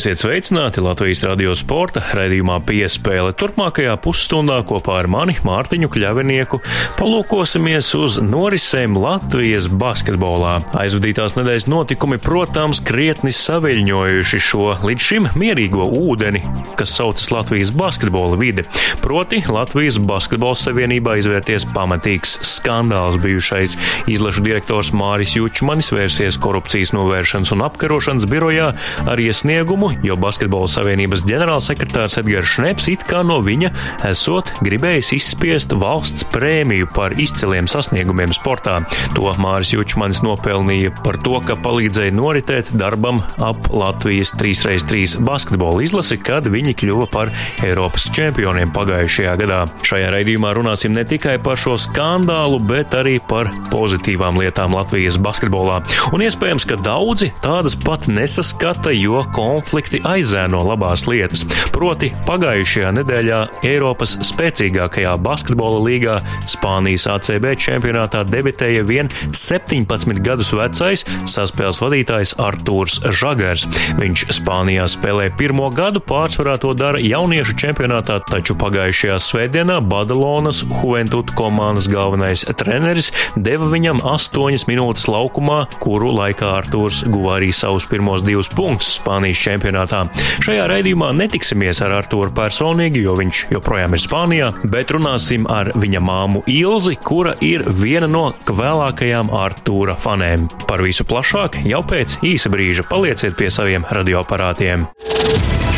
Esiet sveicināti Latvijas radio sporta raidījumā piespēle. Turpmākajā pusstundā kopā ar mani Mārtiņu Kļavinieku palūkosimies uz norisēm Latvijas basketbolā. Aizvadītās nedēļas notikumi, protams, krietni saviļņojuši šo līdz šim mierīgo ūdeni, kas saucas Latvijas basketbola vide. Proti, Latvijas basketbola savienībā izvērties pamatīgs skandāls bijušais izlašu direktors Māris Jučmanis vērsies korupcijas novēršanas un apkarošanas birojā ar iesniegumu lēmumu, jo Basketbola savienības ģenerālsekretārs Edgars Šneps it kā no viņa esot gribējis izspiest valsts prēmiju par izciliem sasniegumiem sportā. To Māris Jučmanis nopelnīja par to, ka palīdzēja noritēt darbam ap Latvijas 3x3 basketbola izlasi, kad viņi kļuva par Eiropas čempioniem pagājušajā gadā. Šajā raidījumā runāsim ne tikai par šo skandālu, bet arī par pozitīvām lietām Latvijas basketbolā. Un iespējams, ka daudzi tādas pat nesaskata, jo konflikts konflikti aizēno labās lietas. Proti, pagājušajā nedēļā Eiropas spēcīgākajā basketbola līgā Spānijas ACB čempionātā debitēja vien 17 gadus vecais saspēles vadītājs Artūrs Žagars. Viņš Spānijā spēlē pirmo gadu, pārsvarā to dara jauniešu čempionātā, taču pagājušajā svētdienā Badalonas Juventud komandas galvenais treneris deva viņam 8 minūtes laukumā, kuru laikā Artūrs guva arī savus pirmos divus punktus Spānijas čempionātā čempionātā. Šajā raidījumā netiksimies ar Arturu personīgi, jo viņš joprojām ir Spānijā, bet runāsim ar viņa māmu Ilzi, kura ir viena no vēlākajām Artūra fanēm. Par visu plašāk jau pēc īsa brīža palieciet pie saviem radioaparātiem.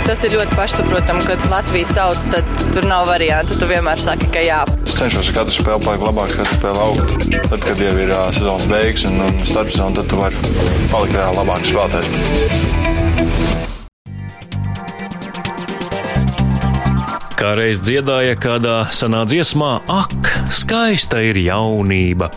Tas ir ļoti pašsaprotami, kad Latvija sauc, tad tur nav variantu. Tu vienmēr saki, ka jā. Es cenšos katru spēli palikt labāk, katru spēli augt. Tad, kad jau ir uh, sezonas beigas un, un starpsezona, tad tu vari palikt reāli labāks spēlētājs. Kā reiz dziedāja kādā senā dziesmā, ak, skaista ir jaunība.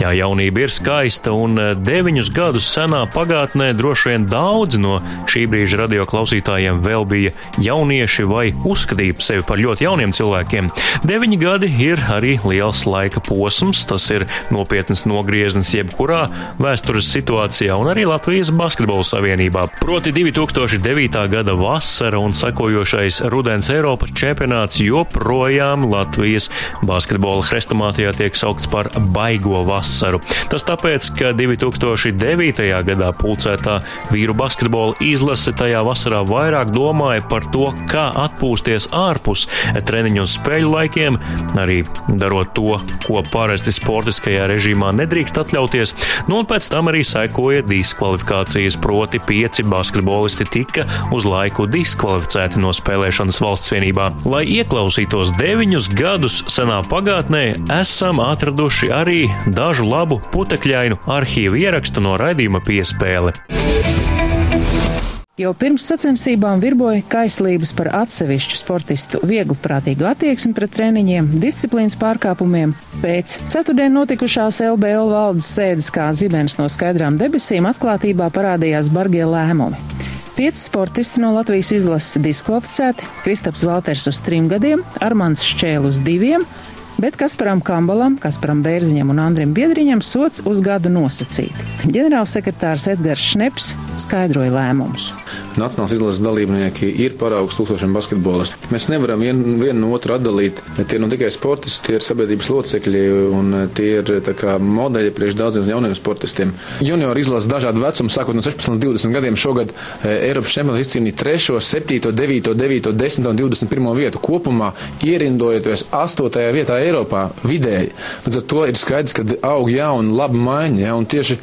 Jā, jaunība ir skaista, un eh, deviņus gadus senā pagātnē droši vien daudzi no šī brīža radio klausītājiem vēl bija jaunieši vai uzskatīja sevi par ļoti jauniem cilvēkiem. Deviņi gadi ir arī liels laika posms, tas ir nopietns nogrieznis jebkurā vēstures situācijā un arī Latvijas basketbola savienībā. Proti 2009. gada vasara un sekojošais rudens Eiropas čempionāts joprojām Latvijas basketbola hrestomātijā tiek saukts par baigo vasaru. Tas tāpēc, ka 2009. gadā pulcētā vīru basketbola izlase tajā vasarā vairāk domāja par to, kā atpūsties ārpus treniņu un spēļu laikiem, arī darot to, ko parasti sportiskajā režīmā nedrīkst atļauties. Nu, un pēc tam arī sekoja diskvalifikācijas, proti pieci basketbolisti tika uz laiku diskvalificēti no spēlēšanas valsts vienībā. Lai ieklausītos deviņus gadus senā pagātnē, esam atraduši arī dažu labu putekļainu arhīvu ierakstu no raidījuma piespēle. Jau pirms sacensībām virboja kaislības par atsevišķu sportistu viegli prātīgu attieksmi pret treniņiem, disciplīnas pārkāpumiem. Pēc ceturtdien notikušās LBL valdes sēdes kā zibens no skaidrām debesīm atklātībā parādījās bargie lēmumi. Pieci sportisti no Latvijas izlases diskvalificēti, Kristaps Valters uz trim gadiem, Armāns Šķēl uz diviem, bet Kasparam Kambalam, Kasparam Bērziņam un Andrim Biedriņam sots uz gadu nosacīti. Ģenerālsekretārs Edgars Šneps skaidroja lēmumus. Nacionālās izlases dalībnieki ir paraugs tūkstošiem basketbolistu. Mēs nevaram vienu vien no otru atdalīt. Tie ir ne tikai sportisti, tie ir sabiedrības locekļi un tie ir kā, modeļi priekš daudziem jauniem sportistiem. Junior izlases dažādu vecumu, sākot no 16 līdz 20 gadiem, šogad e, Eiropas čempionāts izcīnīja 3, 7, 9, 9, 10 un 21 vietu. Kopumā ierindojoties 8. vietā Eiropā vidēji. Līdz ar to ir skaidrs, ka aug jauna, laba maiņa. Ja, un tieši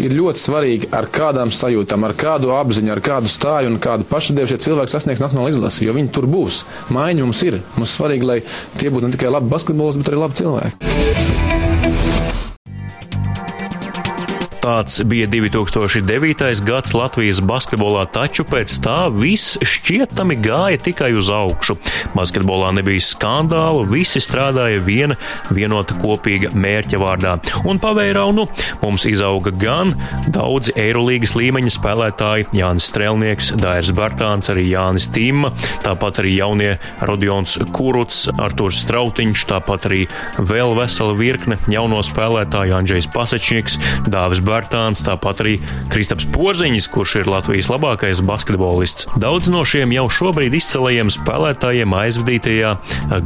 ir ļoti svarīgi, ar kādām sajūtām, ar kādu apziņu, ar kādu stāju un kādu pašadievu šie cilvēki sasniegs nacionālo izlasi, jo viņi tur būs. Maiņa mums ir. Mums svarīgi, lai tie būtu ne tikai labi basketbolisti, bet arī labi cilvēki. Tāds bija 2009. gads Latvijas basketbolā, taču pēc tā viss šķietami gāja tikai uz augšu. Basketbolā nebija skandālu, visi strādāja viena vienota kopīga mērķa vārdā. Un pavēraunu mums izauga gan daudzi Eirolandes līmeņa spēlētāji, Jānis Strelnieks, Dairs Bartāns, arī Jānis Tīma, tāpat arī jaunie Rodions Kuruts, Arturs Strautiņš, tāpat arī vēl vesela virkne jauno spēlētāju, Andrzejs Pasečnieks, Dāvis Bērns. Bērtāns, tāpat arī Kristaps Porziņš, kurš ir Latvijas labākais basketbolists. Daudz no šiem jau šobrīd izcelajiem spēlētājiem aizvadītajā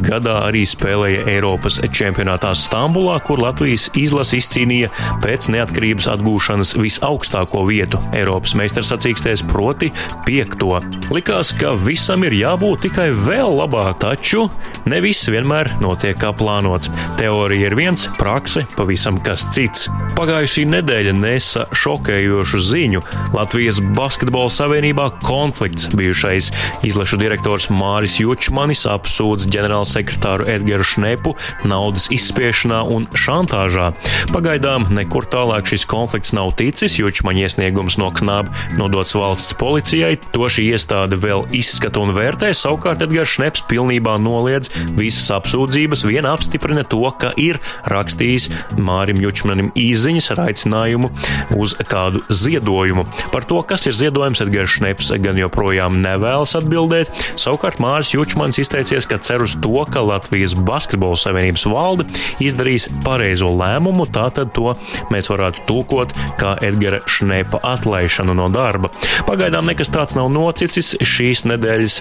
gadā arī spēlēja Eiropas čempionātā Stambulā, kur Latvijas izlase izcīnīja pēc neatkarības atgūšanas visaugstāko vietu Eiropas meistarsacīkstēs, proti piekto. Likās, ka visam ir jābūt tikai vēl labāk, taču ne viss vienmēr notiek kā plānots. Teorija ir viens, prakse pavisam kas cits. Pagājusī nedēļa nesa šokējošu ziņu. Latvijas Basketbola Savienībā konflikts bijušais izlašu direktors Māris Jučmanis apsūdz ģenerālsekretāru Edgars Šnepu naudas izspiešanā un šantāžā. Pagaidām nekur tālāk šis konflikts nav ticis, Jučmaņa iesniegums no knāba nodots valsts policijai. To šī iestāde vēl izskata un vērtē. Savukārt Edgars Šneps pilnībā noliedz visas apsūdzības, vien apstiprina to, ka ir rakstījis Mārim Jučmanim izziņas ar aicinājumu uz kādu ziedojumu. Par to, kas ir ziedojums, Edgars Šneps gan joprojām nevēlas atbildēt. Savukārt Māris Jučmans izteicies, ka cer uz to, ka Latvijas Basketbola Savienības valde izdarīs pareizo lēmumu, tātad to mēs varētu tulkot kā Edgara Šnepa atlaišanu no darba. Pagaidām nekas tāds nav noticis. Šīs nedēļas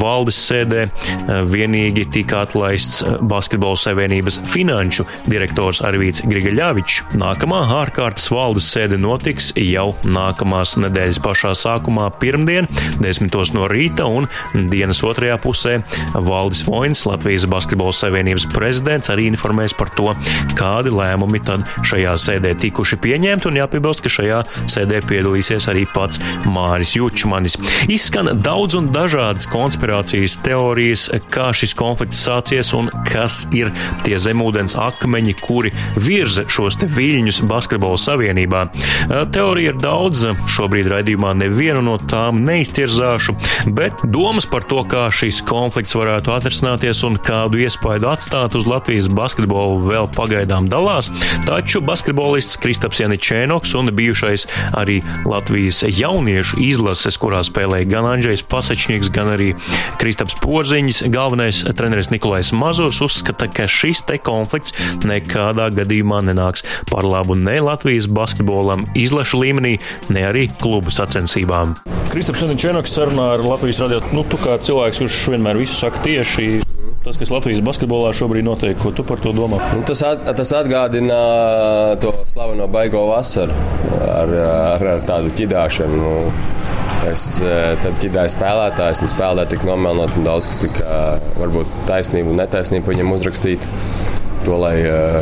valdes sēdē vienīgi tika atlaists Basketbola Savienības finanšu direktors Arvīts Grigaļāvičs. Nākamā ārkārtas valdes sēde notiks jau nākamās nedēļas pašā sākumā, pirmdien, 10. no rīta, un dienas otrajā pusē Valdis Voins, Latvijas Basketbola Savienības prezidents, arī informēs par to, kādi lēmumi tad šajā sēdē tikuši pieņemti, un jāpiebilst, ka šajā sēdē piedalīsies arī pats Māris Jučmanis. Izskan daudz un dažādas konspirācijas teorijas, kā šis konflikts sācies un kas ir tie zemūdens akmeņi, kuri virza šos viļņus basketbola savienībā. Teorija ir daudz, šobrīd raidījumā nevienu no tām neiztirzāšu, bet domas par to, kā šis konflikts varētu atrisināties un kādu iespaidu atstāt uz Latvijas basketbolu vēl pagaidām dalās, taču basketbolists Kristaps Janičēnoks un bijušais arī Latvijas jauniešu izlases, kurā spēlēja gan Andrzejs Pasečņiks, gan arī Kristaps Porziņš, galvenais treneris Nikolais Mazurs uzskata, ka šis te konflikts nekādā gadījumā nenāks par labu ne Latvijas basketbolam izlešu līmenī, ne arī klubu sacensībām. Kristaps Janičēnoks sarunā ar Latvijas radio, nu, tu kā cilvēks, kurš vienmēr visu saka tieši. Tas, kas Latvijas basketbolā šobrīd notiek, ko tu par to domā? Nu, tas, at, tas atgādina to slaveno baigo vasaru ar, ar, ar tādu ķidāšanu. Nu, es tad ķidāju spēlētājus, un spēlētāji tika nomelnoti, un daudz kas tika varbūt taisnība un netaisnība viņam uzrakstīt. To lai,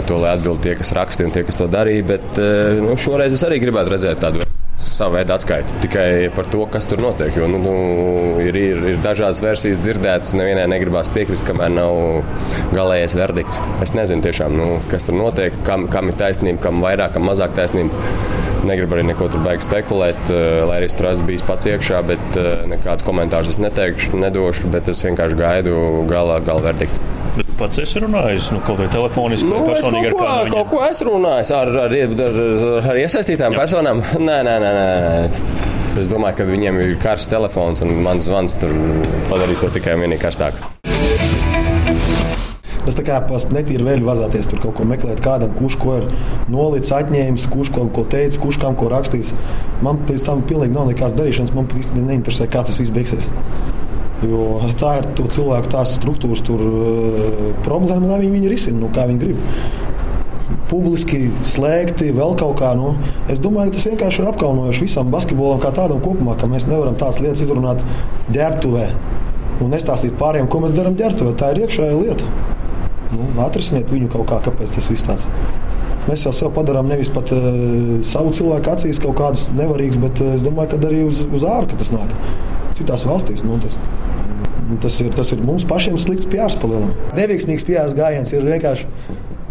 to, lai atbild tie, kas rakstīja, un tie, kas to darīja. Bet nu, šoreiz es arī gribētu redzēt tādu savu veidu atskaiti tikai par to, kas tur notiek. Jo nu, nu, ir, ir, ir dažādas versijas dzirdētas, nevienai negribās piekrist, kamēr nav galējais verdikts. Es nezinu tiešām, nu, kas tur notiek, kam, kam ir taisnība, kam vairāk, kam mazāk taisnība. Negribu arī neko tur baigi spekulēt, lai arī tur esmu bijis pats iekšā, bet nekādus komentārus es neteikšu, nedošu, bet es vienkārši gaidu gala, gala verdiktu. Pats esi runājis, nu, kaut kā telefoniski, nu, vai personīgi ar kādu? Kaut ko esmu runājis ar, ar, ar, ar, iesaistītām Jā. personām. Nē, nē, nē. nē. Es domāju, ka viņiem ir karsts telefons un mans zvans tur padarīs to tikai vienīgi karstāk. Tas tā kā pats netīri vēl vazāties, tur kaut ko meklēt, kādam, kurš ko ir nolicis, atņēmis, kurš ko, ko teicis, kurš kam ko rakstīs. Man pēc tam pilnīgi nav nekādas darīšanas, man īstenībā neinteresē, kā tas viss beigsies. Jo tā ir to cilvēku tās struktūras tur, uh, problēma, lai viņi viņu risina, nu, kā viņi grib. Publiski slēgti, vēl kaut kā. Nu, es domāju, ka tas vienkārši ir apkaunojoši visam basketbolam, kā tādam kopumā, ka mēs nevaram tādas lietas izrunāt ģērbtuvē un nestāstīt pārējiem, ko mēs darām ģērbtuvē. Tā ir iekšējā lieta. Nu, atrisiniet viņu kaut kā, kāpēc tas viss tāds. Mēs jau sev padarām nevis pat uh, savu cilvēku acīs kaut kādus nevarīgus, bet uh, es domāju, ka arī uz, uz ārā tas nāk. Citās valstīs nu, tas Tas ir, tas ir mums pašiem slikts pjārs palielinājums. Neveiksmīgs pjārs gājiens ir vienkārši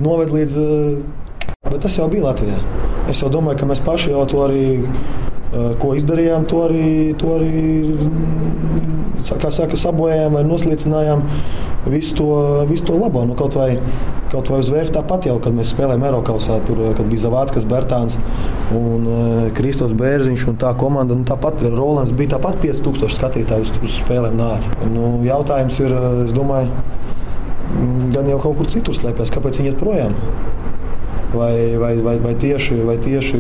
noved līdz. Eh, bet tas jau bija Latvijā. Es jau domāju, ka mēs paši jau to arī eh, ko izdarījām, to arī, to arī mm, saka, sabojājām vai noslīcinājām visu to, visu to labo. Nu, kaut, vai, kaut vai uz VF tāpat jau, kad mēs spēlējām Eiropausā, tur kad bija Zavātskas, Bertāns un uh, Kristos Bērziņš un tā komanda. Nu, tāpat Rolands bija tāpat 5000 skatītāju uz, uz spēlēm nāca. Nu, jautājums ir, es domāju, mm, gan jau kaut kur citur slēpjas, kāpēc viņi iet projām. Vai, vai, vai, vai, tieši, vai tieši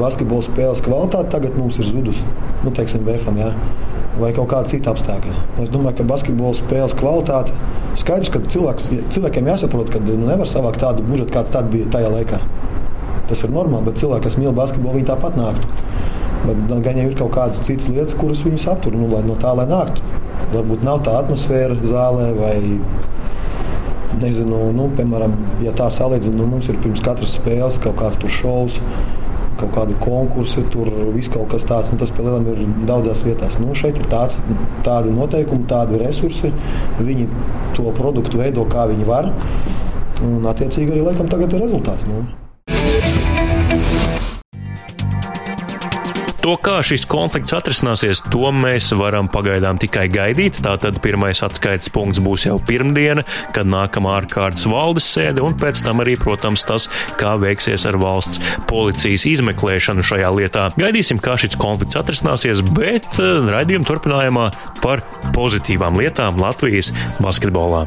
basketbola spēles kvalitāte tagad mums ir zudusi. Nu, teiksim, BFM, jā. Vai kaut kāda cita apstākļa. Es domāju, ka basketbola spēles kvalitāte skaidrs, ka cilvēks, cilvēkiem jāsaprot, ka nu, nevar savākt tādu budžetu, kāds tad bija tajā laikā. Tas ir normāli, bet cilvēki, kas mīl basketbolu, viņi tāpat nāktu. Bet gan jau ir kaut kādas citas lietas, kuras viņus aptur nu, lai no tā, lai nāktu. Varbūt nav tā atmosfēra zālē vai nezinu, nu, piemēram, ja tā salīdzina, nu, mums ir pirms katras spēles kaut kāds šovs. Kaut kādi konkursi, tur viss kaut kas tāds, nu, tas pie lielām ir daudzās vietās. Nu, šeit ir tāds, tādi noteikumi, tādi resursi. Viņi to produktu veido, kā viņi var. Un, attiecīgi, arī laikam tagad ir rezultāts. Nu. To, kā šis konflikts atrisināsies, to mēs varam pagaidām tikai gaidīt. Tātad pirmais atskaites punkts būs jau pirmdiena, kad nākamā ārkārtas valdes sēde, un pēc tam arī, protams, tas, kā veiksies ar valsts policijas izmeklēšanu šajā lietā. Gaidīsim, kā šis konflikts atrisināsies, bet eh, raidījuma turpinājumā par pozitīvām lietām Latvijas basketbolā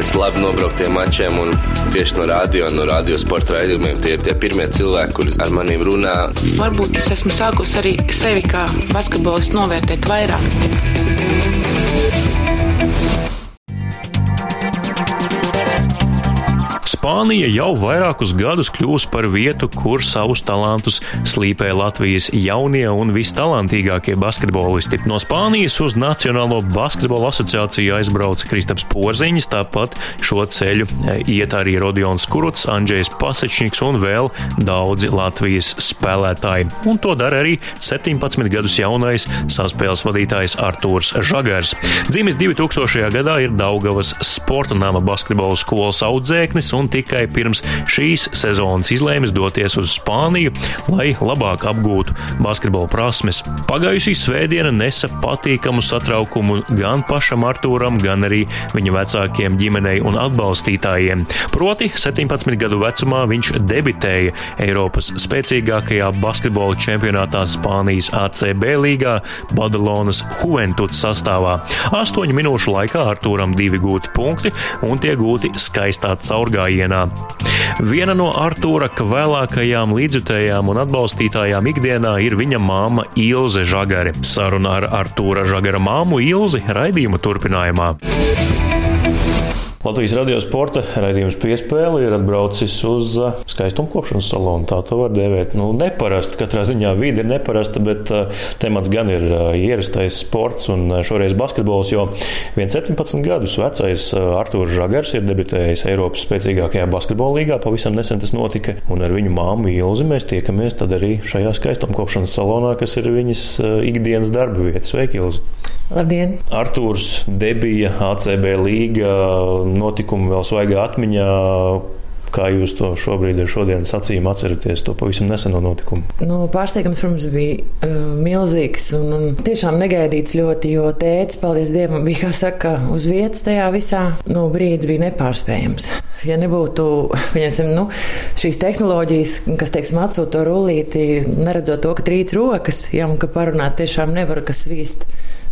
pēc labi nobrauktiem mačiem un tieši no radio un no radiosporta raidījumiem tie ir tie pirmie cilvēki, kurus ar maniem runā. Varbūt es esmu sākus arī sevi kā basketbolistu novērtēt vairāk. Spānija jau vairākus gadus kļūs par vietu, kur savus talantus slīpē Latvijas jaunie un vistalantīgākie basketbolisti. No Spānijas uz Nacionālo basketbola asociāciju aizbrauca Kristaps Porziņš, tāpat šo ceļu e, iet arī Rodions Kuruts, Andrzejs Pasečņiks un vēl daudzi Latvijas spēlētāji. Un to dara arī 17 gadus jaunais saspēles vadītājs Artūrs Žagars. Dzimis 2000. gadā ir Daugavas sporta nama basketbola skolas audzēknis un tikai pirms šīs sezonas izlēmis doties uz Spāniju, lai labāk apgūtu basketbola prasmes. Pagājusī svētdiena nesa patīkamu satraukumu gan pašam Artūram, gan arī viņa vecākiem ģimenei un atbalstītājiem. Proti, 17 gadu vecumā viņš debitēja Eiropas spēcīgākajā basketbola čempionātā Spānijas ACB līgā Badalonas Juventud sastāvā. Astoņu minūšu laikā Artūram divi gūti punkti un tie gūti skaistā caurgājienā gājienā. Viena no Artūra vēlākajām līdzjutējām un atbalstītājām ikdienā ir viņa māma Ilze Žagari. Saruna ar Artūra Žagara māmu Ilzi raidījuma turpinājumā. Latvijas radio sporta raidījums piespēle ir atbraucis uz uh, skaistumkopšanas salonu. Tā to var dēvēt. Nu, neparasti, katrā ziņā vide ir neparasta, bet uh, temats gan ir uh, ierastais sports un šoreiz basketbols, jo 17 gadus vecais Artūrs Žagars ir debitējis Eiropas spēcīgākajā basketbola līgā. Pavisam nesen tas notika, un ar viņu māmu Ilzi mēs tiekamies tad arī šajā skaistumkopšanas salonā, kas ir viņas ikdienas darba vieta. Sveiki, Ilzi! Labdien! Artūrs debija ACB līga notikumi vēl svaigā atmiņā. Kā jūs to šobrīd ar šodienas acīm atceraties, to pavisam neseno notikumu? Nu, pārsteigums, protams, bija uh, milzīgs un, un tiešām negaidīts ļoti, jo tēvs, paldies Dievam, bija, kā saka, uz vietas tajā visā. Nu, brīdis bija nepārspējams. Ja nebūtu pieņemsim, nu, šīs tehnoloģijas, kas, teiksim, atsūta to rullīti, neredzot to, ka trīt rokas, ja, un ka parunāt tiešām nevar, kas svīst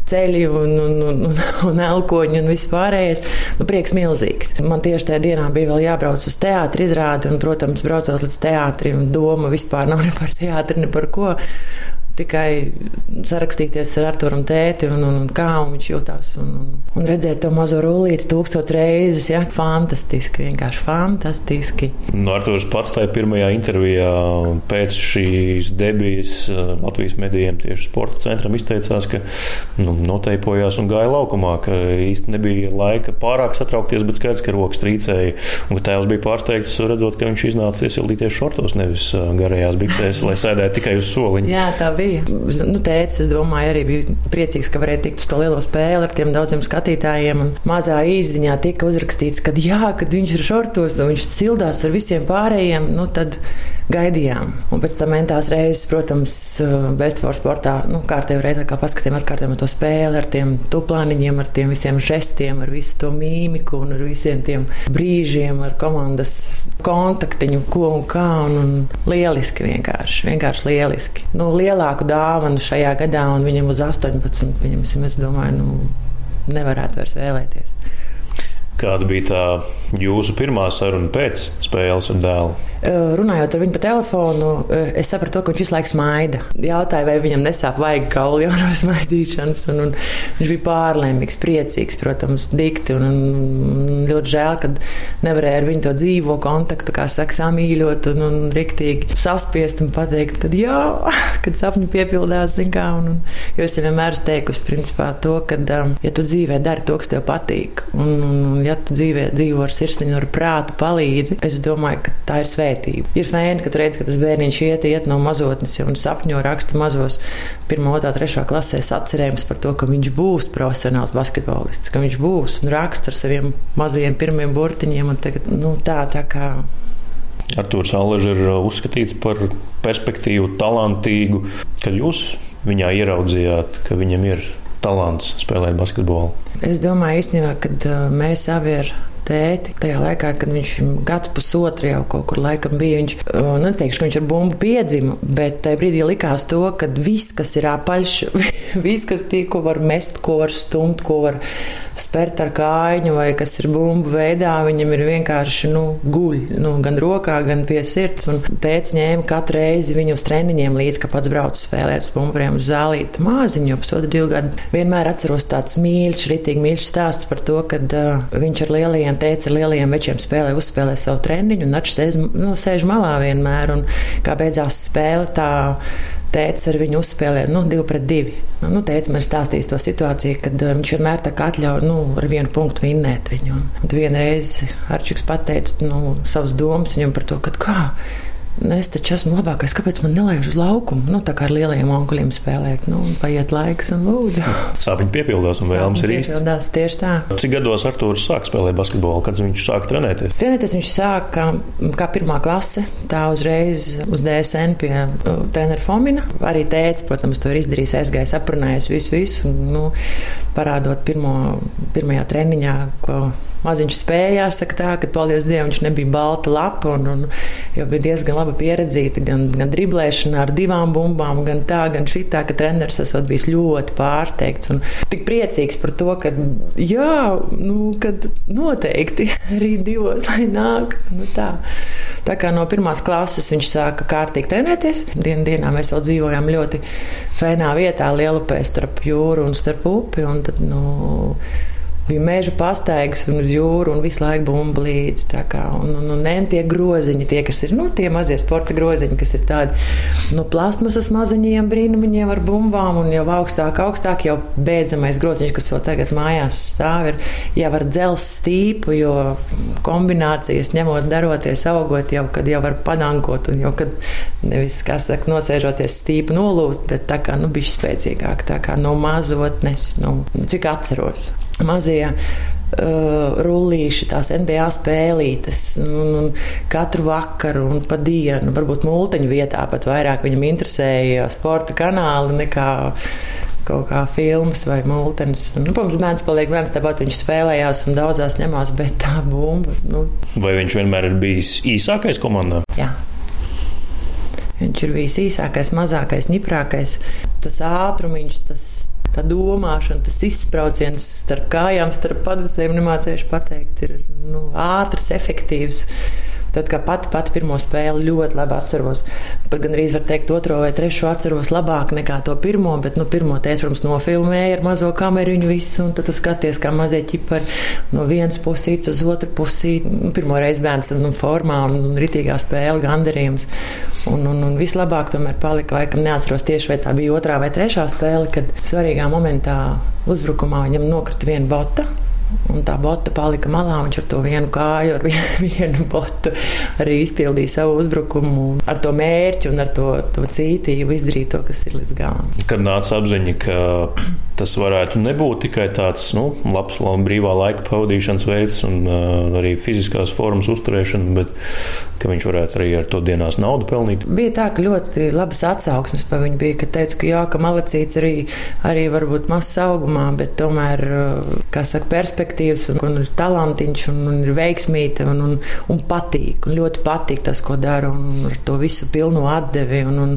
ceļi un, un, un, un, un elkoņi un viss pārējais. Nu, prieks milzīgs. Man tieši tajā dienā bija vēl jābrauc uz teātri izrādi, un, protams, braucot līdz teātrim, doma vispār nav ne par teātri, ne par ko tikai sarakstīties ar Arthuru un tēti un, un, un kā un viņš jutās. Un, un redzēt to mazo rullīti tūkstoš reizes, ja, fantastiski, vienkārši fantastiski. Nu, Arthurs pats tajā pirmajā intervijā pēc šīs debijas uh, Latvijas medijiem tieši sporta centram izteicās, ka nu, noteipojās un gāja laukumā, ka īsti nebija laika pārāk satraukties, bet skaidrs, ka rokas trīcēja. Un ka tēvs bija pārsteigts redzot, ka viņš iznāca iesildīties šortos, nevis uh, garajās biksēs, lai sēdētu tikai uz soliņa. Jā, tā bija bija. Nu, tēcis, es domāju, arī bija priecīgs, ka varēja tikt uz to lielo spēli ar tiem daudziem skatītājiem. Un mazā īziņā tika uzrakstīts, ka jā, kad viņš ir šortos un viņš sildās ar visiem pārējiem, nu tad gaidījām. Un pēc tam mentās reizes, protams, Bestfords sportā, nu, kārtējo reizi kā paskatījām, atkārtojam to spēli ar tiem tuplāniņiem, ar tiem visiem žestiem, ar visu to mīmiku un ar visiem tiem brīžiem, ar komandas kontaktiņu, ko un kā. Un, un lieliski vienkārši, vienkārši lieliski. Nu, lielāku dāvanu šajā gadā, un viņam uz 18, viņam, es domāju, nu, nevarētu vairs vēlēties. Kāda bija tā jūsu pirmā saruna pēc spēles ar dēlu? Runājot ar viņu pa telefonu, es sapratu, ka viņš visu laiku smaida. Jautāju, vai viņam nesāp vajag kauli jau no smaidīšanas. Un, un viņš bija pārlēmīgs, priecīgs, protams, dikti. Un, un ļoti žēl, ka nevarēja ar viņu to dzīvo kontaktu, kā saka, samīļot un, un riktīgi saspiest un pateikt, ka jā, kad sapņi piepildās. Kā, un, un, jo es vienmēr esmu teikusi, principā, to, ka, ja tu dzīvē dari to, kas tev patīk, un, un ja tu dzīvē dzīvo ar sirsniņu, ar prātu palīdzi, es domāju, ka tā ir svētība. Ir fēni, ka tu redz, ka tas bērniņš iet, iet no mazotnes un sapņo raksta mazos 1, 2, 3 klasēs atcerējums par to, ka viņš būs profesionāls basketbolists, ka viņš būs un raksta ar saviem mazajiem pirmiem burtiņiem. Tagad, nu, tā, tā kā Arthurs Alležs ir uzskatīts par perspektīvu, talantīgu. Kad jūs viņā ieraudzījāt, ka viņam ir talants spēlēt basketbolu? Es domāju, īstenībā, kad mēs abi ar tēti. Tajā laikā, kad viņš gads pusotru jau kaut kur laikam bija, viņš, nu, neteikšu, ka viņš ar bumbu piedzima, bet tajā brīdī likās to, ka viss, kas ir apaļš, viss, kas tiek, ko var mest, ko var stumt, ko var spērt ar kājiņu vai kas ir bumbu veidā, viņam ir vienkārši nu, guļ, nu, gan rokā, gan pie sirds. Un tēvs ņēma katru reizi viņu uz treniņiem līdzi, ka pats brauc spēlēt ar bumburiem uz zālīti. Māziņu, jau pusotru divu gadu. Vienmēr atceros tāds mīļš, ritīgi mīļš stāsts par to, ka uh, viņš ar lielajiem tēvs ar lielajiem večiem spēlē, uzspēlē savu treniņu un atšķiras sēž, nu, sēž malā vienmēr. Un kā beidzās spēle, tā tēvs ar viņu uzspēlēja nu, divu pret divu. Nu, tēvs man stāstīs to situāciju, kad uh, viņš vienmēr tā kā atļauj nu, ar vienu punktu vinnēt viņu. Un vienreiz Arčuks pateica nu, savas domas viņam par to, ka kā Es taču esmu labākais. Kāpēc man nelaiž uz laukumu? Nu, tā kā ar lielajiem onkuļiem spēlēt. Nu, paiet laiks un lūdzu. Sāpīgi piepildās un vēlams ir īsti. Tieši tā. Cik gados Artūrs sāk spēlēt basketbolu? Kad viņš sāk trenēties? Trenēties viņš sāk kā, kā pirmā klase. Tā uzreiz uz DSN pie uh, trenera Fomina. Arī tēvs, protams, to ir izdarījis, aizgājis, aprunājis visu, visu. Nu, parādot pirmo, pirmajā treniņā, ko maziņš spēja, jāsaka tā, ka, paldies Dievam, viņš nebija balta lapa un, un jau bija diezgan labi pieredzīta gan, gan driblēšanā ar divām bumbām, gan tā, gan šitā, ka treneris esot bijis ļoti pārsteigts un tik priecīgs par to, ka jā, nu, kad noteikti rīt divos, lai nāk. Nu, tā. Tā kā no pirmās klases viņš sāka kārtīgi trenēties. Dienu dienā mēs vēl dzīvojām ļoti fēnā vietā, Lielupē starp jūru un starp upi. Un tad, nu, bija meža pastaigas un uz jūru un visu laiku bumba līdzi. Un, un, un, un tie groziņi, tie, kas ir nu, tie mazie sporta groziņi, kas ir tādi no nu, plasmasas maziņiem brīnumiņiem ar bumbām un jau augstāk, augstāk jau beidzamais groziņš, kas vēl tagad mājās stāv, ir jau ar dzels stīpu, jo kombinācijas ņemot, daroties, augot, jau kad jau var padankot un jau kad nevis, kā saka, nosēžoties stīpu nolūst, bet tā kā, nu, bišķi spēcīgāk, tā kā no mazotnes, nu, cik atceros mazie uh, rullīši, tās NBA spēlītes. Un, un katru vakaru un pa dienu, varbūt mūteņu vietā pat vairāk viņam interesēja sporta kanāli nekā kaut kā filmas vai mūtens. Nu, protams, bērns paliek bērns, tāpat viņš spēlējās un daudzās ņemās, bet tā bumba. Nu. Vai viņš vienmēr ir bijis īsākais komandā? Jā. Viņš ir bijis īsākais, mazākais, ņiprākais. Tas ātrumiņš, tas tā domāšana, tas izsprādziens starp kājām, starp padusēm, nemācījuši pateikt, ir nu, ātrs, efektīvs. Tad, kā pati, pati pirmo spēli ļoti labi atceros, pat gan arī var teikt, otro vai trešo atceros labāk nekā to pirmo, bet, nu, pirmo teicu, protams, nofilmēju ar mazo kameriņu visu, un tad tu skaties, kā mazie ķipari no vienas pusītes uz otru pusīti. Nu, pirmo reizi bērns nu, formā un, un ritīgā spēle, gandarījums. Un, un, un vislabāk tomēr palika, laikam, neatceros tieši, vai tā bija otrā vai trešā spēle, kad svarīgā momentā uzbrukumā viņam nokrita viena bota. Un tā bota palika malā. Viņš ar to vienu kāju, ar vienu botu arī izpildīja savu uzbrukumu. Ar to mērķu un ar to, to cītību izdarīja to, kas ir līdz galam. Kad nāca apziņa, ka tas varētu nebūt tikai tāds nu, labs, labs brīvā laika pavadīšanas veids un uh, arī fiziskās formas uzturēšana, bet ka viņš varētu arī ar to dienās naudu pelnīt. Bija tā, ka ļoti labas atsauksmes par viņu bija, ka teica, ka jā, ka malacīts arī, arī varbūt mazs augumā, bet tomēr, kā saka, perspektīvas un, un ir talantiņš un, un ir veiksmīte un, un, un patīk, un ļoti patīk tas, ko dara un ar to visu pilnu atdevi un, un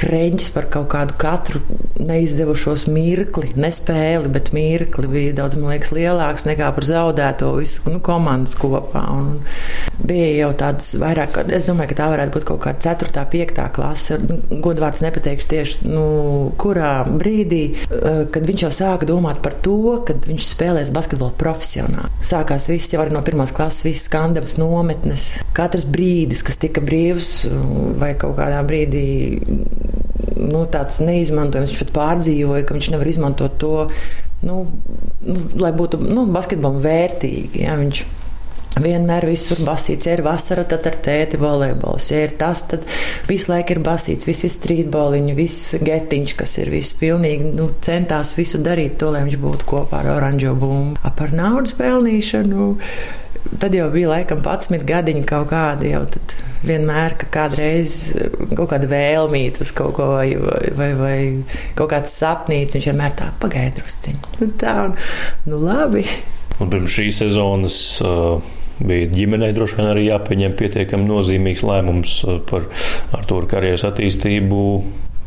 kreņķis par kaut kādu katru neizdevušos mirkli, nespēli, bet mirkli bija daudz, man liekas, lielāks nekā par zaudēto visu nu, komandas kopā. Un bija jau tāds vairāk, es domāju, ka tā varētu būt kaut kāda 4. 5. klase. Godvārds nepateikšu tieši, nu, kurā brīdī, eh, kad viņš jau sāka domāt par to, kad viņš spēlēs basketbolu profesionāli. Sākās viss jau no pirmās klases, visas skandavas nometnes. Katrs brīdis, kas tika brīvs vai kaut kādā brīdī nu, tāds neizmantojams. Viņš pat pārdzīvoja, ka viņš nevar izmantot to, nu, nu, lai būtu nu, basketbolam vērtīgi. Ja, viņš Vienmēr visur basīts, ja ir vasara, tad ar tēti volejbols. Ja ir tas, tad visu laiku ir basīts, visi strīdboliņi, viss getiņš, kas ir viss pilnīgi, nu, centās visu darīt to, lai viņš būtu kopā ar oranžo bumbu. Par naudas pelnīšanu, tad jau bija laikam 11 gadiņi kaut kādi jau tad vienmēr, ka kādreiz kaut kāda vēlmīta uz kaut ko, vai, vai, vai kaut kāds sapnīts, viņš vienmēr tā pagaidrusciņi. Nu, tā, un, nu labi. Un pirms šīs sezonas uh, bija ģimenei droši vien arī jāpieņem pietiekami nozīmīgs lēmums uh, par Artūra karjeras attīstību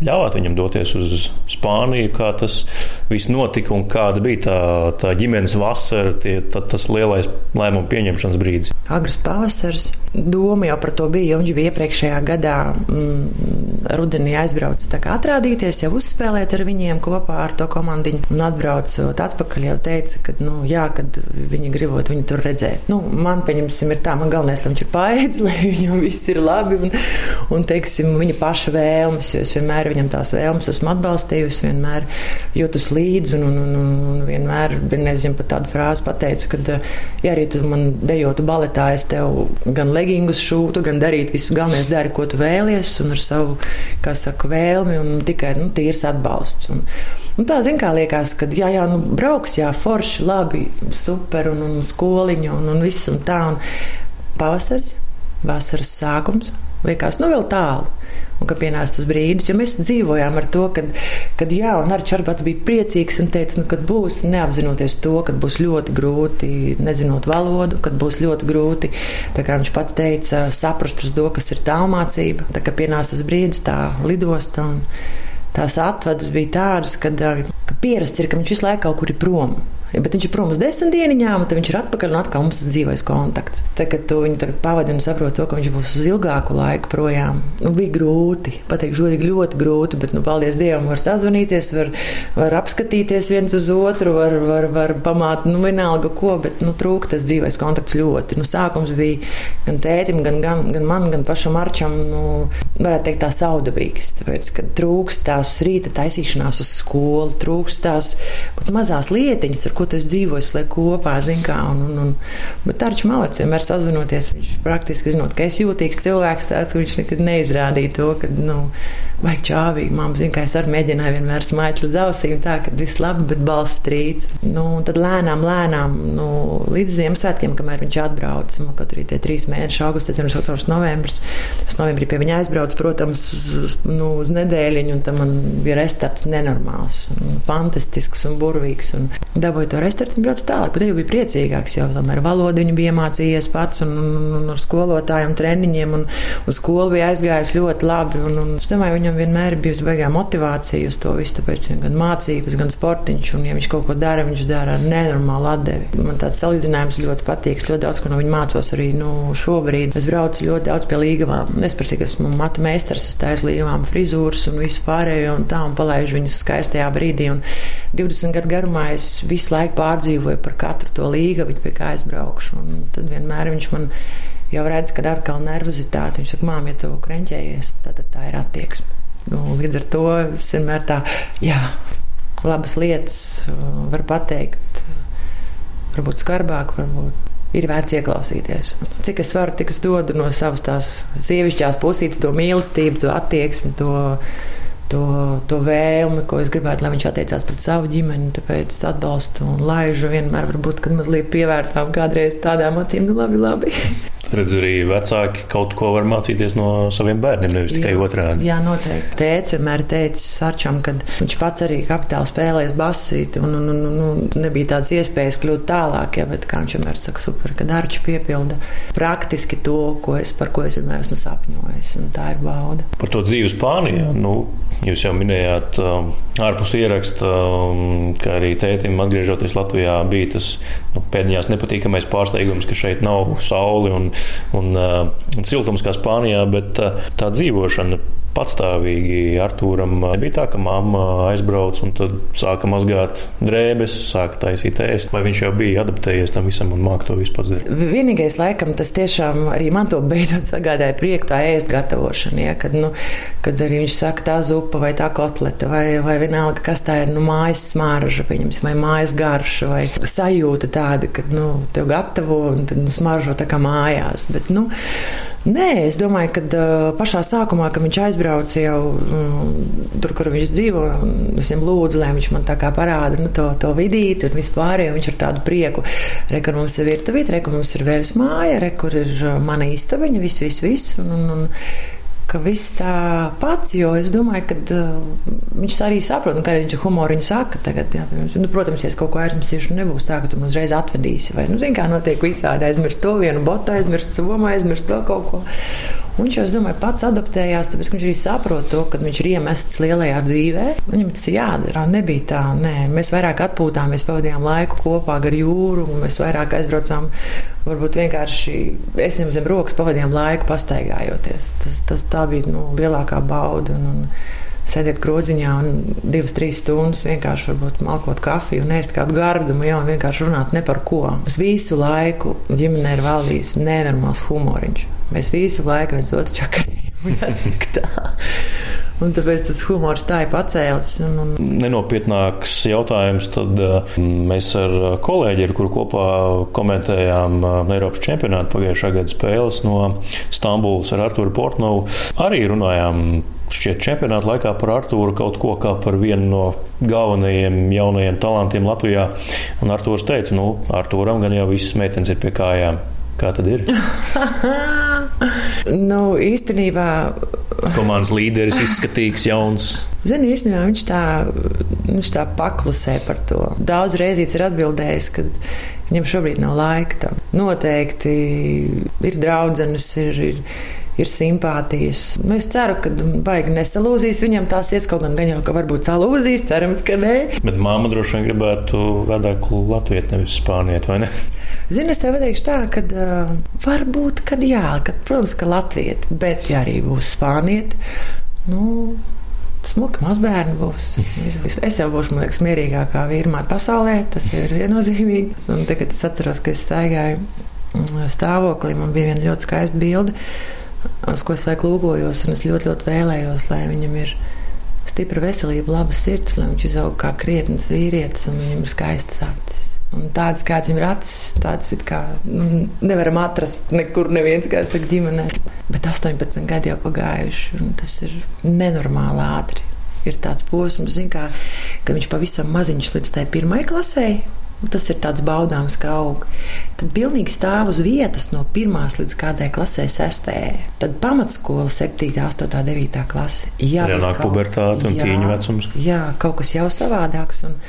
ļāvāt viņam doties uz Spāniju, kā tas viss notika un kāda bija tā, tā ģimenes vasara, tie, tā, tas lielais lēmumu pieņemšanas brīdis. Agrs pavasars. Doma jau par to bija, jo viņš bija iepriekšējā gadā mm, rudenī aizbraucis atrādīties, jau uzspēlēt ar viņiem kopā ar to komandiņu. Un atbraucot atpakaļ, jau teica, ka, nu, jā, kad viņi gribot viņu tur redzēt. Nu, man, pieņemsim, ir tā, man galvenais, lai viņš ir paēdis, lai viņam viss ir labi un, un teiksim, viņa paša vēlmes, jo es vienmēr viņam tās vēlmes esmu atbalstījusi, vienmēr jūtus līdzi un, un, un, un vienmēr, nezinu, pat tādu frāzi pateicu, ka, ja arī tu man dejotu baletā, es tev gan legingus šūtu, gan darītu visu, galvenais dari, ko tu vēlies, un ar savu, kā saka, vēlmi un tikai, nu, tīrs atbalsts. Un, Un tā, zin, kā liekas, ka, jā, jā, nu, brauks, jā, forši, labi, super, un, un skoliņa, un, un viss, un tā, un pavasars, vasaras sākums, liekas, nu, vēl tālu un ka pienāca tas brīdis, jo mēs dzīvojām ar to, kad, kad jā, un arī Čarbats bija priecīgs un teica, nu, kad būs neapzinoties to, kad būs ļoti grūti, nezinot valodu, kad būs ļoti grūti, tā kā viņš pats teica, saprast uz to, kas ir tālmācība, tā kā pienāca tas brīdis, tā lidosta un tās atvadas bija tādas, kad, ka pierasts ir, ka viņš visu laiku kaut kur ir prom. Bet viņš ir prom uz desmit dienām, un tad viņš ir atpakaļ un atkal mums ir dzīvais kontakts. Kad tu viņu pavadi un saproti to, ka viņš būs uz ilgāku laiku projām, nu, bija grūti. Pateikt, žodīgi ļoti grūti, bet, nu, paldies Dievam, var sazvanīties, var, var apskatīties viens uz otru, var, var, var pamāt, nu, vienalga ko, bet, nu, trūka tas dzīvais kontakts ļoti. Nu, sākums bija gan tētim, gan, gan, gan man, gan pašam Arčam, nu, varētu teikt, tā saudabīgs, tāpēc, ka trūks tās rīta taisīšanās uz skolu, trūks tās mazās lietiņas, ar ko ko tu dzīvoji, lai kopā, zin kā. Un, un, un, bet Tārčs Malets vienmēr sazvanoties, viņš praktiski zinot, ka es jūtīgs cilvēks tāds, ka viņš nekad neizrādīja to, ka, nu, vajag čāvīgi. Māma zina, ka es arī mēģināju vienmēr smaikt līdz ausīm, tā, ka viss labi, bet balss strīds. Nu, tad lēnām, lēnām, nu, līdz Ziemassvētkiem, kamēr viņš atbrauca, nu, kaut arī tie trīs mēneši, augusts, septembris, oktobris, novembris. Es novembrī pie viņa aizbraucu, protams, uz, nu, uz nedēļiņu, un tam man bija restarts nenormāls, un fantastisks un burvīgs. Un dabūju to restartu un braucu tālāk, bet jau bija priecīgāks, jo tomēr valodu viņa bija iemācījies pats un, un, un ar skolotājiem, treniņiem, un uz skolu bija aizgājis ļoti labi. Un, un es domāju, viņam vienmēr ir bijusi beigā motivācija uz to visu, tāpēc gan mācības, gan sportiņš, un ja viņš kaut ko dara, viņš dara ar nenormālu atdevi. Man tāds salīdzinājums ļoti patīk, ļoti daudz, ko no viņa mācos arī nu, šobrīd. Es braucu ļoti daudz pie līgavām. Es par cik esmu matu meistars, es taisu līgavām frizūras un visu pārējo un tā, un palaižu viņas skaistajā brīdī. Un 20 gadu garumā es visu laiku pārdzīvoju par katru to līgavu, pie kā aizbraukšu. Un tad vienmēr viņš man jau redz, kad atkal nervozitāte. Viņš saka, māmiņa, ja tu krenķējies, tad tā ir attieksme. Nu, līdz ar to vienmēr tā, jā, labas lietas uh, var pateikt, varbūt skarbāk, varbūt ir vērts ieklausīties. Cik es varu, tik es dodu no savas tās sievišķās pusītes, to mīlestību, to attieksmi, to to, to vēlmi, ko es gribētu, lai viņš attiecās pret savu ģimeni. Tāpēc atbalstu un laižu vienmēr, varbūt, kad mazliet pievērtām kādreiz tādām acīm, nu labi, labi. redz, arī vecāki kaut ko var mācīties no saviem bērniem, nevis tikai otrādi. Jā, noteikti. Tēvs vienmēr teica Arčam, ka viņš pats arī kapitāli spēlēs basīti un, un, un, un nebija tādas iespējas kļūt tālāk, ja, bet kā viņš vienmēr saka, super, ka Arčs piepilda praktiski to, ko es, par ko es vienmēr esmu sapņojis, un tā ir bauda. Par to dzīvi Spānijā, nu, jūs jau minējāt um, ārpus ieraksta, um, ka arī tētim atgriežoties Latvijā bija tas nu, pēdējās nepatīkamais pārsteigums, ka šeit nav sauli un, un, uh, un siltums kā Spānijā, bet uh, tā dzīvošana patstāvīgi Arthūram bija tā, ka mamma aizbrauc un tad sāka mazgāt drēbes, sāka taisīt ēst. Vai viņš jau bija adaptējies tam visam un māca to vispār darīt? Vienīgais, laikam, tas tiešām arī man to beidzot sagādāja prieku tā ēst gatavošana. Ja, kad, nu, kad arī viņš saka, tā zupa vai tā kotleta vai, vai vienalga, kas tā ir, nu, mājas smarža, pieņemsim, vai mājas garša vai sajūta tāda, ka, nu, tev gatavo un tad, nu, smaržo tā kā mājās. Bet, nu, Nē, es domāju, ka uh, pašā sākumā, kad viņš aizbrauca jau um, tur, kur viņš dzīvo, es viņam lūdzu, lai viņš man tā kā parāda nu, to, to vidīti un vispār, jo viņš ar tādu prieku, re, kur mums ir virtuvīte, re, kur mums ir vēles māja, re, kur ir mana istabiņa, viss, viss, viss. Un, un, un, ka viss tā pats, jo es domāju, ka uh, viņš arī saprot, nu, kā viņš humoru viņa saka tagad. Jā, nu, protams, ja es kaut ko aizmirsīšu, nebūs tā, ka tu man uzreiz atvedīsi. Vai, nu, zin, kā notiek visādi aizmirst to vienu botu, aizmirst somu, aizmirst vēl kaut ko. Viņš jau, es domāju, pats adaptējās, tāpēc viņš arī saprot to, ka viņš ir iemests lielajā dzīvē. Viņam tas ir jādara. Nebija tā, nē, mēs vairāk atpūtāmies, pavadījām laiku kopā ar jūru, un mēs vairāk aizbraucām. Varbūt vienkārši es viņam zem rokas pavadījām laiku pastaigājoties. Tas, tas tā bija nu, lielākā bauda. Un, un, sēdēt groziņā un divas, trīs stundas vienkārši varbūt malkot kafiju un ēst kādu gardumu, jau vienkārši runāt ne par ko. Mēs visu laiku ģimenē ir valdījis nenormāls humoriņš. Mēs visu laiku viens otru čakarējam. Jāsaka tā. Un tāpēc tas humors tā ir pacēlis. Un, un... Nenopietnāks jautājums. Tad uh, mēs ar kolēģi, ar kuru kopā komentējām uh, Eiropas čempionātu pagājušā gada spēles no Stambulas ar Arturu Portnovu, arī runājām šķiet čempionāta laikā par Artūru kaut ko kā par vienu no galvenajiem jaunajiem talantiem Latvijā. Un Artūrs teica, nu, Artūram gan jau visas meitenes ir pie kājām. Kā tad ir? nu, īstenībā. Komandas līderis izskatīgs, jauns. Zini, īstenībā viņš tā, viņš tā paklusē par to. Daudz reizes ir atbildējis, ka viņam šobrīd nav laika tam. Noteikti ir draudzenes, ir. ir ir simpātijas. Nu, es ceru, ka baigi nesalūzīs viņam tās iet, kaut gan gan jau, ka varbūt salūzīs, cerams, ka nē. Bet māma droši vien gribētu vedēklu Latviju, nevis Spāniet, vai ne? Zini, es tev teikšu tā, ka uh, varbūt, kad jā, kad, protams, ka Latvija, bet ja arī būs Spāniet, nu, smuki mazbērni būs. Es jau būšu, man liekas, mierīgākā vīrmā pasaulē, tas ir viennozīmīgi. Un tagad es atceros, ka es staigāju mm, stāvoklī, man bija viena ļoti skaista bilde, uz ko es laiku lūgojos, un es ļoti, ļoti vēlējos, lai viņam ir stipra veselība, laba sirds, lai viņš izaug kā krietnes vīrietis un viņam ir skaistas acis. Un tādas, kādas viņam ir acis, tādas kā nu, nevaram atrast nekur, neviens, kā saka, ģimenē. Bet 18 gadi jau pagājuši, un tas ir nenormāli ātri. Ir tāds posms, kā, kad viņš pavisam maziņš līdz tai pirmajai klasē. Tas ir tāds baudāms, kā aug. Tad pilnīgi stāv uz vietas no pirmās līdz kādai klasē, sestē. Tad pamatskola, 7, 8, 9 klase. Jā, nāk pubertāte un jā, tīņu vecums. Jā, kaut kas jau savādāks. Un,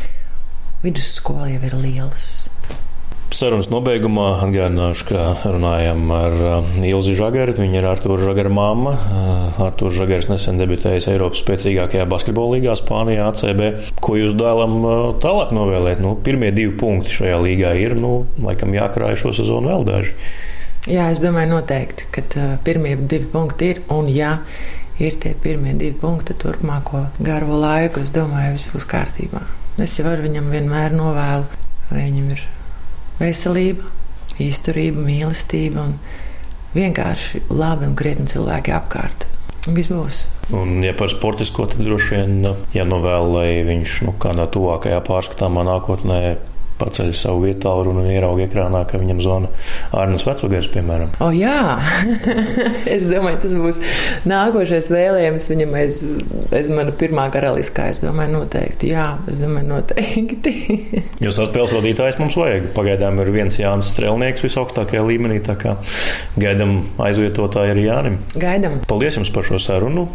vidusskola jau ir lielas. Sarunas nobeigumā atgādināšu, ka runājam ar uh, Ilzi Žagaru. Viņa ir Artur Žagara mamma. Uh, Artur Žagars nesen debitējis Eiropas spēcīgākajā basketbola līgā Spānijā, ACB. Ko jūs dēlam tālāk novēlēt? Nu, pirmie divi punkti šajā līgā ir, nu, laikam jākrāj šo sezonu vēl daži. Jā, es domāju noteikti, ka pirmie divi punkti ir un jā. Ir tie pirmie divi punkti turpmāko garo laiku. Es domāju, viss būs kārtībā. Es jau ar viņam vienmēr novēlu, lai viņam ir veselība, izturība, mīlestība un vienkārši labi un krietni cilvēki apkārt. Viss būs. Un, ja par sportisko, tad droši vien jānovēl, lai viņš nu, kādā tuvākajā pārskatāmā nākotnē paceļ savu vietu tālruni un ierauga ekrānā, ka viņam zvana Arnēs Vecogers, piemēram. O, jā, es domāju, tas būs nākošais vēlējums viņam aiz, aiz mana pirmā karaliskā. Es domāju, noteikti, jā, es domāju, noteikti. Jūs esat spēles vadītājs, mums vajag. Pagaidām ir viens Jānis Strelnieks visaugstākajā līmenī, tā kā gaidam aizvietotāju arī Jānim. Gaidam. Paldies jums par šo sarunu.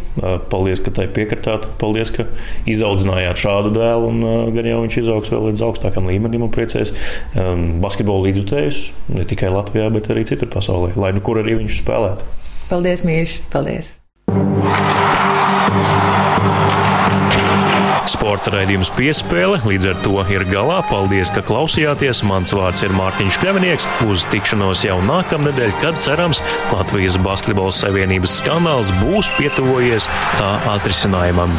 Paldies, ka tai piekritāt. Paldies, ka izaudzinājāt šādu dēlu, un gan jau viņš izaugs vēl līdz augstākam līmenim priecēs um, basketbolu līdzjutējus ne tikai Latvijā, bet arī citur pasaulē, lai nu kur arī viņš spēlētu. Paldies, Mīļš! Paldies! Sporta raidījums piespēle līdz ar to ir galā. Paldies, ka klausījāties. Mans vārds ir Mārtiņš Kļavinieks. Uz tikšanos jau nākamnedēļ, kad cerams Latvijas Basketbola Savienības skandāls būs pietuvojies tā atrisinājumam.